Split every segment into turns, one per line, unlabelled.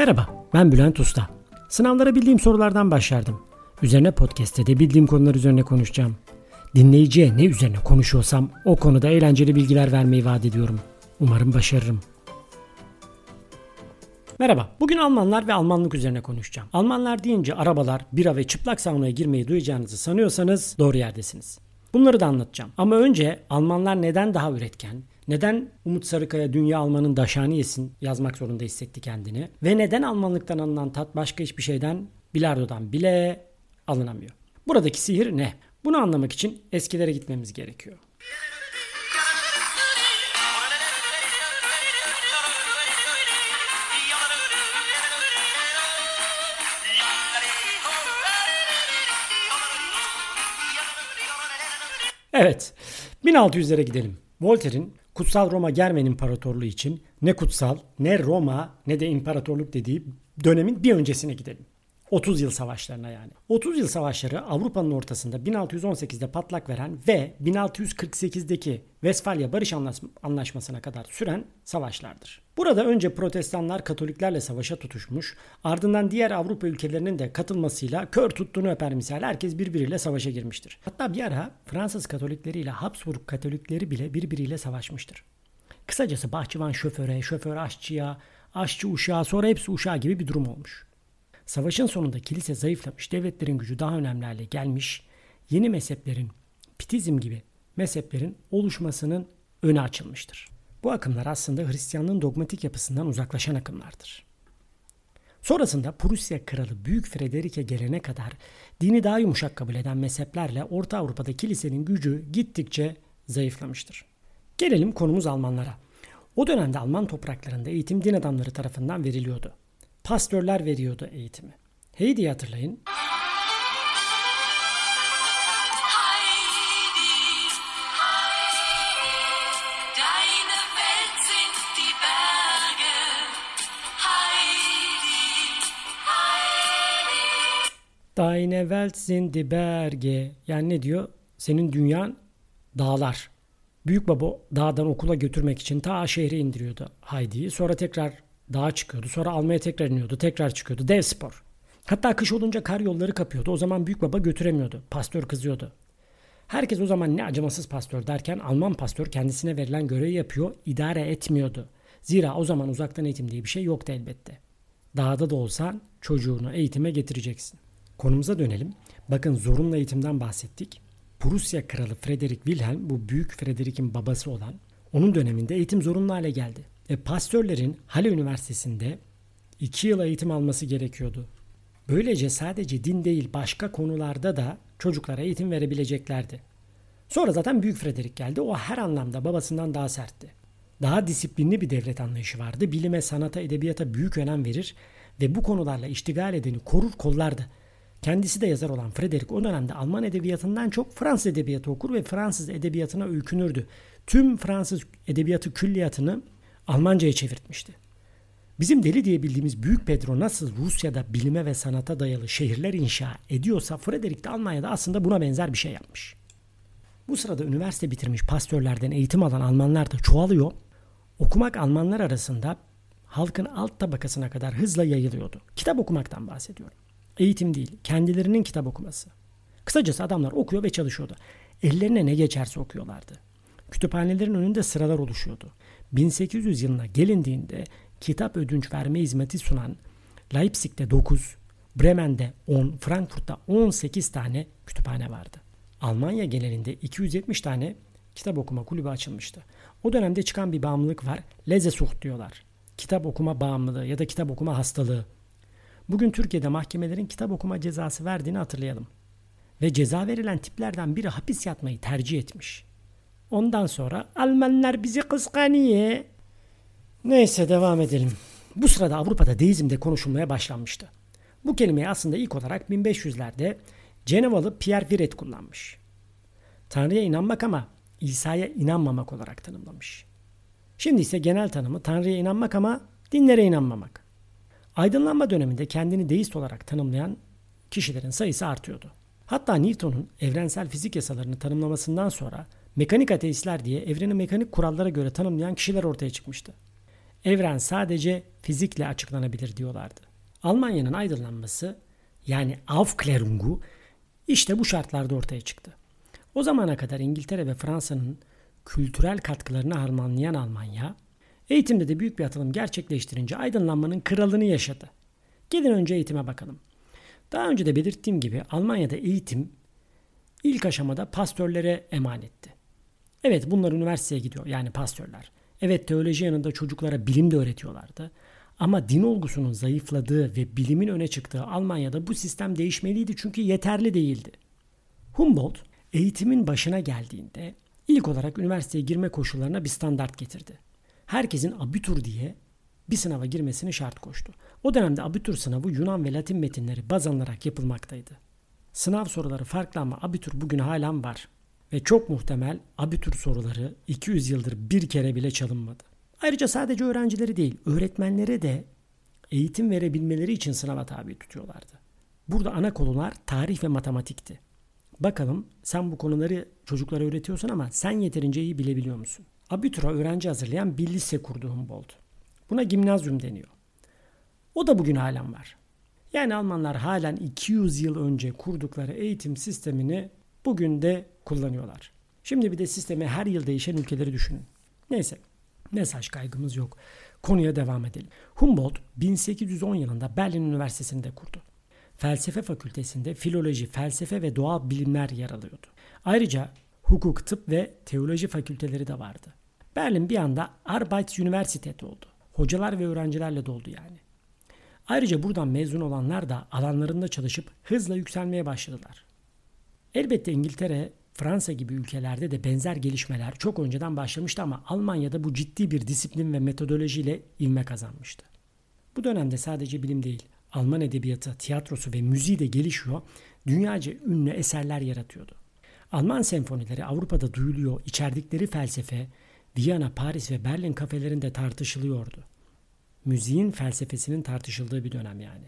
Merhaba, ben Bülent Usta. Sınavlara bildiğim sorulardan başlardım. Üzerine podcast'te de bildiğim konular üzerine konuşacağım. Dinleyiciye ne üzerine konuşuyorsam o konuda eğlenceli bilgiler vermeyi vaat ediyorum. Umarım başarırım. Merhaba, bugün Almanlar ve Almanlık üzerine konuşacağım. Almanlar deyince arabalar, bira ve çıplak saunaya girmeyi duyacağınızı sanıyorsanız doğru yerdesiniz. Bunları da anlatacağım. Ama önce Almanlar neden daha üretken, neden Umut Sarıkaya Dünya Alman'ın daşani yesin yazmak zorunda hissetti kendini ve neden Almanlıktan alınan tat başka hiçbir şeyden bilardodan bile alınamıyor. Buradaki sihir ne? Bunu anlamak için eskilere gitmemiz gerekiyor. Evet, 1600'lere gidelim. Voltaire'in Kutsal Roma Germen İmparatorluğu için ne kutsal ne Roma ne de imparatorluk dediği dönemin bir öncesine gidelim. 30 yıl savaşlarına yani. 30 yıl savaşları Avrupa'nın ortasında 1618'de patlak veren ve 1648'deki Vesfalya Barış Anlaşması'na kadar süren savaşlardır. Burada önce protestanlar Katoliklerle savaşa tutuşmuş, ardından diğer Avrupa ülkelerinin de katılmasıyla kör tuttuğunu öper misal herkes birbiriyle savaşa girmiştir. Hatta bir ara Fransız Katolikleriyle Habsburg Katolikleri bile birbiriyle savaşmıştır. Kısacası bahçıvan şoföre, şoför aşçıya, aşçı uşağa sonra hepsi uşağı gibi bir durum olmuş. Savaşın sonunda kilise zayıflamış, devletlerin gücü daha önemli gelmiş, yeni mezheplerin, pitizm gibi mezheplerin oluşmasının önü açılmıştır. Bu akımlar aslında Hristiyanlığın dogmatik yapısından uzaklaşan akımlardır. Sonrasında Prusya kralı Büyük Frederik'e gelene kadar dini daha yumuşak kabul eden mezheplerle Orta Avrupa'da kilisenin gücü gittikçe zayıflamıştır. Gelelim konumuz Almanlara. O dönemde Alman topraklarında eğitim din adamları tarafından veriliyordu pastörler veriyordu eğitimi. Heidi'yi hatırlayın. Deine Welt sind die Berge. Yani ne diyor? Senin dünyan dağlar. Büyük baba dağdan okula götürmek için ta şehre indiriyordu Heidi'yi. Sonra tekrar dağa çıkıyordu. Sonra almaya tekrar iniyordu. Tekrar çıkıyordu. Dev spor. Hatta kış olunca kar yolları kapıyordu. O zaman büyük baba götüremiyordu. Pastör kızıyordu. Herkes o zaman ne acımasız pastör derken Alman pastör kendisine verilen görevi yapıyor, idare etmiyordu. Zira o zaman uzaktan eğitim diye bir şey yoktu elbette. Dağda da olsan çocuğunu eğitime getireceksin. Konumuza dönelim. Bakın zorunlu eğitimden bahsettik. Prusya kralı Frederick Wilhelm bu büyük Frederick'in babası olan onun döneminde eğitim zorunlu hale geldi. Ve pastörlerin Halle Üniversitesi'nde 2 yıl eğitim alması gerekiyordu. Böylece sadece din değil başka konularda da çocuklara eğitim verebileceklerdi. Sonra zaten Büyük Frederick geldi. O her anlamda babasından daha sertti. Daha disiplinli bir devlet anlayışı vardı. Bilime, sanata, edebiyata büyük önem verir ve bu konularla iştigal edeni korur kollardı. Kendisi de yazar olan Frederick o dönemde Alman edebiyatından çok Fransız edebiyatı okur ve Fransız edebiyatına öykünürdü. Tüm Fransız edebiyatı külliyatını Almanca'ya çevirtmişti. Bizim deli diye bildiğimiz Büyük Pedro nasıl Rusya'da bilime ve sanata dayalı şehirler inşa ediyorsa Frederick de Almanya'da aslında buna benzer bir şey yapmış. Bu sırada üniversite bitirmiş pastörlerden eğitim alan Almanlar da çoğalıyor. Okumak Almanlar arasında halkın alt tabakasına kadar hızla yayılıyordu. Kitap okumaktan bahsediyorum. Eğitim değil, kendilerinin kitap okuması. Kısacası adamlar okuyor ve çalışıyordu. Ellerine ne geçerse okuyorlardı. Kütüphanelerin önünde sıralar oluşuyordu. 1800 yılına gelindiğinde kitap ödünç verme hizmeti sunan Leipzig'te 9, Bremen'de 10, Frankfurt'ta 18 tane kütüphane vardı. Almanya genelinde 270 tane kitap okuma kulübü açılmıştı. O dönemde çıkan bir bağımlılık var. Lesesucht diyorlar. Kitap okuma bağımlılığı ya da kitap okuma hastalığı. Bugün Türkiye'de mahkemelerin kitap okuma cezası verdiğini hatırlayalım. Ve ceza verilen tiplerden biri hapis yatmayı tercih etmiş. Ondan sonra Almanlar bizi kıskanıyor. Neyse devam edelim. Bu sırada Avrupa'da deizm de konuşulmaya başlanmıştı. Bu kelimeyi aslında ilk olarak 1500'lerde Cenevalı Pierre Viret kullanmış. Tanrı'ya inanmak ama İsa'ya inanmamak olarak tanımlamış. Şimdi ise genel tanımı Tanrı'ya inanmak ama dinlere inanmamak. Aydınlanma döneminde kendini deist olarak tanımlayan kişilerin sayısı artıyordu. Hatta Newton'un evrensel fizik yasalarını tanımlamasından sonra Mekanik ateistler diye evreni mekanik kurallara göre tanımlayan kişiler ortaya çıkmıştı. Evren sadece fizikle açıklanabilir diyorlardı. Almanya'nın aydınlanması yani Aufklärung'u işte bu şartlarda ortaya çıktı. O zamana kadar İngiltere ve Fransa'nın kültürel katkılarını harmanlayan Almanya, eğitimde de büyük bir atılım gerçekleştirince aydınlanmanın kralını yaşadı. Gelin önce eğitime bakalım. Daha önce de belirttiğim gibi Almanya'da eğitim ilk aşamada pastörlere emanetti. Evet bunlar üniversiteye gidiyor yani pastörler. Evet teoloji yanında çocuklara bilim de öğretiyorlardı. Ama din olgusunun zayıfladığı ve bilimin öne çıktığı Almanya'da bu sistem değişmeliydi çünkü yeterli değildi. Humboldt eğitimin başına geldiğinde ilk olarak üniversiteye girme koşullarına bir standart getirdi. Herkesin abitur diye bir sınava girmesini şart koştu. O dönemde abitur sınavı Yunan ve Latin metinleri baz alınarak yapılmaktaydı. Sınav soruları farklı ama abitur bugün halen var. Ve çok muhtemel abitur soruları 200 yıldır bir kere bile çalınmadı. Ayrıca sadece öğrencileri değil, öğretmenlere de eğitim verebilmeleri için sınava tabi tutuyorlardı. Burada ana konular tarih ve matematikti. Bakalım sen bu konuları çocuklara öğretiyorsun ama sen yeterince iyi bilebiliyor musun? Abitura öğrenci hazırlayan bir lise kurdu Humboldt. Buna gimnazyum deniyor. O da bugün halen var. Yani Almanlar halen 200 yıl önce kurdukları eğitim sistemini bugün de kullanıyorlar. Şimdi bir de sistemi her yıl değişen ülkeleri düşünün. Neyse mesaj kaygımız yok. Konuya devam edelim. Humboldt 1810 yılında Berlin Üniversitesi'nde kurdu. Felsefe fakültesinde filoloji, felsefe ve doğal bilimler yer alıyordu. Ayrıca hukuk, tıp ve teoloji fakülteleri de vardı. Berlin bir anda Arbeitsuniversität oldu. Hocalar ve öğrencilerle doldu yani. Ayrıca buradan mezun olanlar da alanlarında çalışıp hızla yükselmeye başladılar. Elbette İngiltere, Fransa gibi ülkelerde de benzer gelişmeler çok önceden başlamıştı ama Almanya'da bu ciddi bir disiplin ve metodolojiyle ivme kazanmıştı. Bu dönemde sadece bilim değil, Alman edebiyatı, tiyatrosu ve müziği de gelişiyor, dünyaca ünlü eserler yaratıyordu. Alman senfonileri Avrupa'da duyuluyor, içerdikleri felsefe Viyana, Paris ve Berlin kafelerinde tartışılıyordu. Müziğin felsefesinin tartışıldığı bir dönem yani.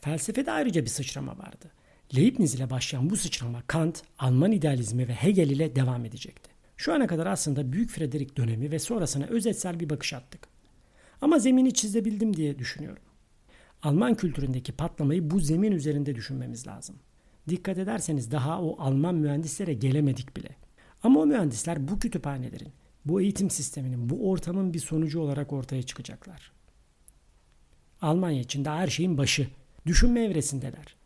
Felsefede ayrıca bir sıçrama vardı. Leibniz ile başlayan bu sıçrama Kant, Alman idealizmi ve Hegel ile devam edecekti. Şu ana kadar aslında Büyük Frederick dönemi ve sonrasına özetsel bir bakış attık. Ama zemini çizebildim diye düşünüyorum. Alman kültüründeki patlamayı bu zemin üzerinde düşünmemiz lazım. Dikkat ederseniz daha o Alman mühendislere gelemedik bile. Ama o mühendisler bu kütüphanelerin, bu eğitim sisteminin, bu ortamın bir sonucu olarak ortaya çıkacaklar. Almanya için de her şeyin başı. Düşünme evresindeler.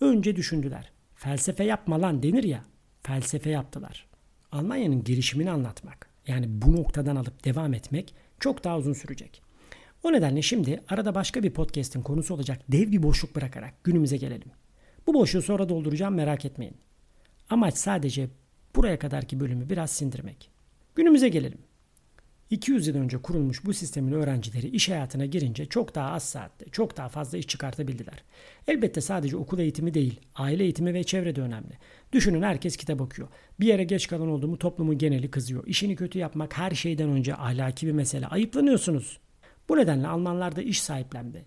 Önce düşündüler. Felsefe yapma lan denir ya. Felsefe yaptılar. Almanya'nın girişimini anlatmak yani bu noktadan alıp devam etmek çok daha uzun sürecek. O nedenle şimdi arada başka bir podcast'in konusu olacak dev bir boşluk bırakarak günümüze gelelim. Bu boşluğu sonra dolduracağım merak etmeyin. Amaç sadece buraya kadarki bölümü biraz sindirmek. Günümüze gelelim. 200 yıl önce kurulmuş bu sistemin öğrencileri iş hayatına girince çok daha az saatte, çok daha fazla iş çıkartabildiler. Elbette sadece okul eğitimi değil, aile eğitimi ve çevre de önemli. Düşünün herkes kitap okuyor. Bir yere geç kalan oldu mu toplumun geneli kızıyor. İşini kötü yapmak her şeyden önce ahlaki bir mesele. Ayıplanıyorsunuz. Bu nedenle Almanlar da iş sahiplendi.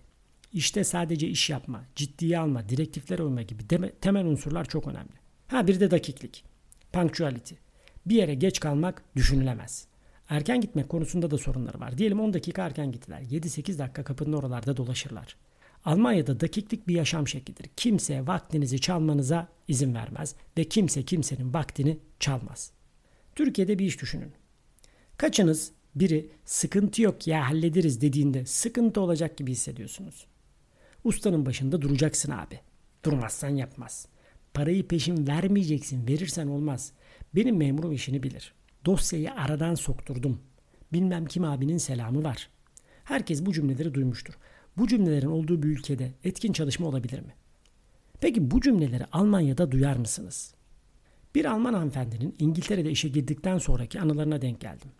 İşte sadece iş yapma, ciddiye alma, direktiflere uyma gibi temel unsurlar çok önemli. Ha bir de dakiklik. Punctuality. Bir yere geç kalmak düşünülemez. Erken gitmek konusunda da sorunları var. Diyelim 10 dakika erken gittiler. 7-8 dakika kapının oralarda dolaşırlar. Almanya'da dakiklik bir yaşam şeklidir. Kimse vaktinizi çalmanıza izin vermez ve kimse kimsenin vaktini çalmaz. Türkiye'de bir iş düşünün. Kaçınız biri sıkıntı yok ya hallederiz dediğinde sıkıntı olacak gibi hissediyorsunuz. Ustanın başında duracaksın abi. Durmazsan yapmaz. Parayı peşin vermeyeceksin. Verirsen olmaz. Benim memurum işini bilir. Dosyayı aradan sokturdum. Bilmem kim abinin selamı var. Herkes bu cümleleri duymuştur. Bu cümlelerin olduğu bir ülkede etkin çalışma olabilir mi? Peki bu cümleleri Almanya'da duyar mısınız? Bir Alman hanımefendinin İngiltere'de işe girdikten sonraki anılarına denk geldim.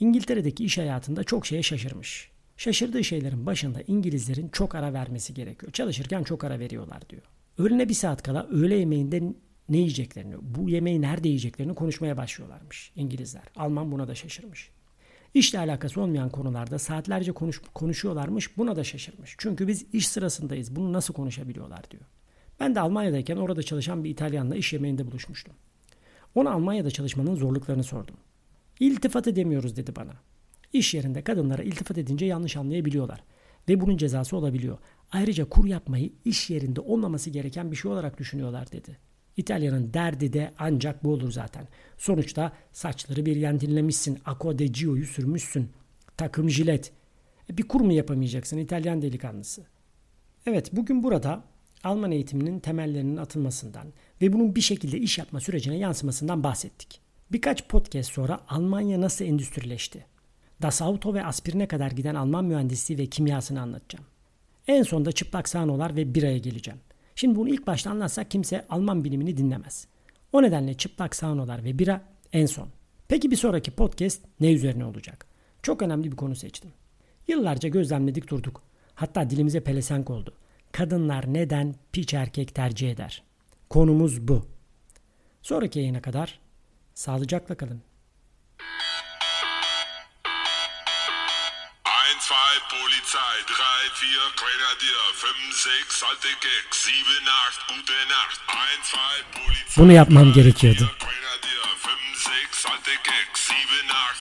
İngiltere'deki iş hayatında çok şeye şaşırmış. Şaşırdığı şeylerin başında İngilizlerin çok ara vermesi gerekiyor. Çalışırken çok ara veriyorlar diyor. Öğlene bir saat kala öğle yemeğinde ne yiyeceklerini, bu yemeği nerede yiyeceklerini konuşmaya başlıyorlarmış İngilizler. Alman buna da şaşırmış. İşle alakası olmayan konularda saatlerce konuş, konuşuyorlarmış. Buna da şaşırmış. Çünkü biz iş sırasındayız. Bunu nasıl konuşabiliyorlar diyor. Ben de Almanya'dayken orada çalışan bir İtalyanla iş yemeğinde buluşmuştum. Ona Almanya'da çalışmanın zorluklarını sordum. İltifat edemiyoruz dedi bana. İş yerinde kadınlara iltifat edince yanlış anlayabiliyorlar. Ve bunun cezası olabiliyor. Ayrıca kur yapmayı iş yerinde olmaması gereken bir şey olarak düşünüyorlar dedi. İtalya'nın derdi de ancak bu olur zaten. Sonuçta saçları bir yan dinlemişsin. Acqua de Gio'yu sürmüşsün. Takım jilet. E bir kur mu yapamayacaksın İtalyan delikanlısı? Evet bugün burada Alman eğitiminin temellerinin atılmasından ve bunun bir şekilde iş yapma sürecine yansımasından bahsettik. Birkaç podcast sonra Almanya nasıl endüstrileşti? Das Auto ve aspirine kadar giden Alman mühendisliği ve kimyasını anlatacağım. En sonda çıplak sahnolar ve biraya geleceğim. Şimdi bunu ilk başta anlatsak kimse Alman bilimini dinlemez. O nedenle çıplak saunalar ve bira en son. Peki bir sonraki podcast ne üzerine olacak? Çok önemli bir konu seçtim. Yıllarca gözlemledik durduk. Hatta dilimize pelesenk oldu. Kadınlar neden piç erkek tercih eder? Konumuz bu. Sonraki yayına kadar sağlıcakla kalın.
Polizei, 3, 4, Grenadier, 5, 6, alte Keks, 7, 8, gute Nacht, 1, 2, Polizei.
Bunu yapmam gerekiyordu.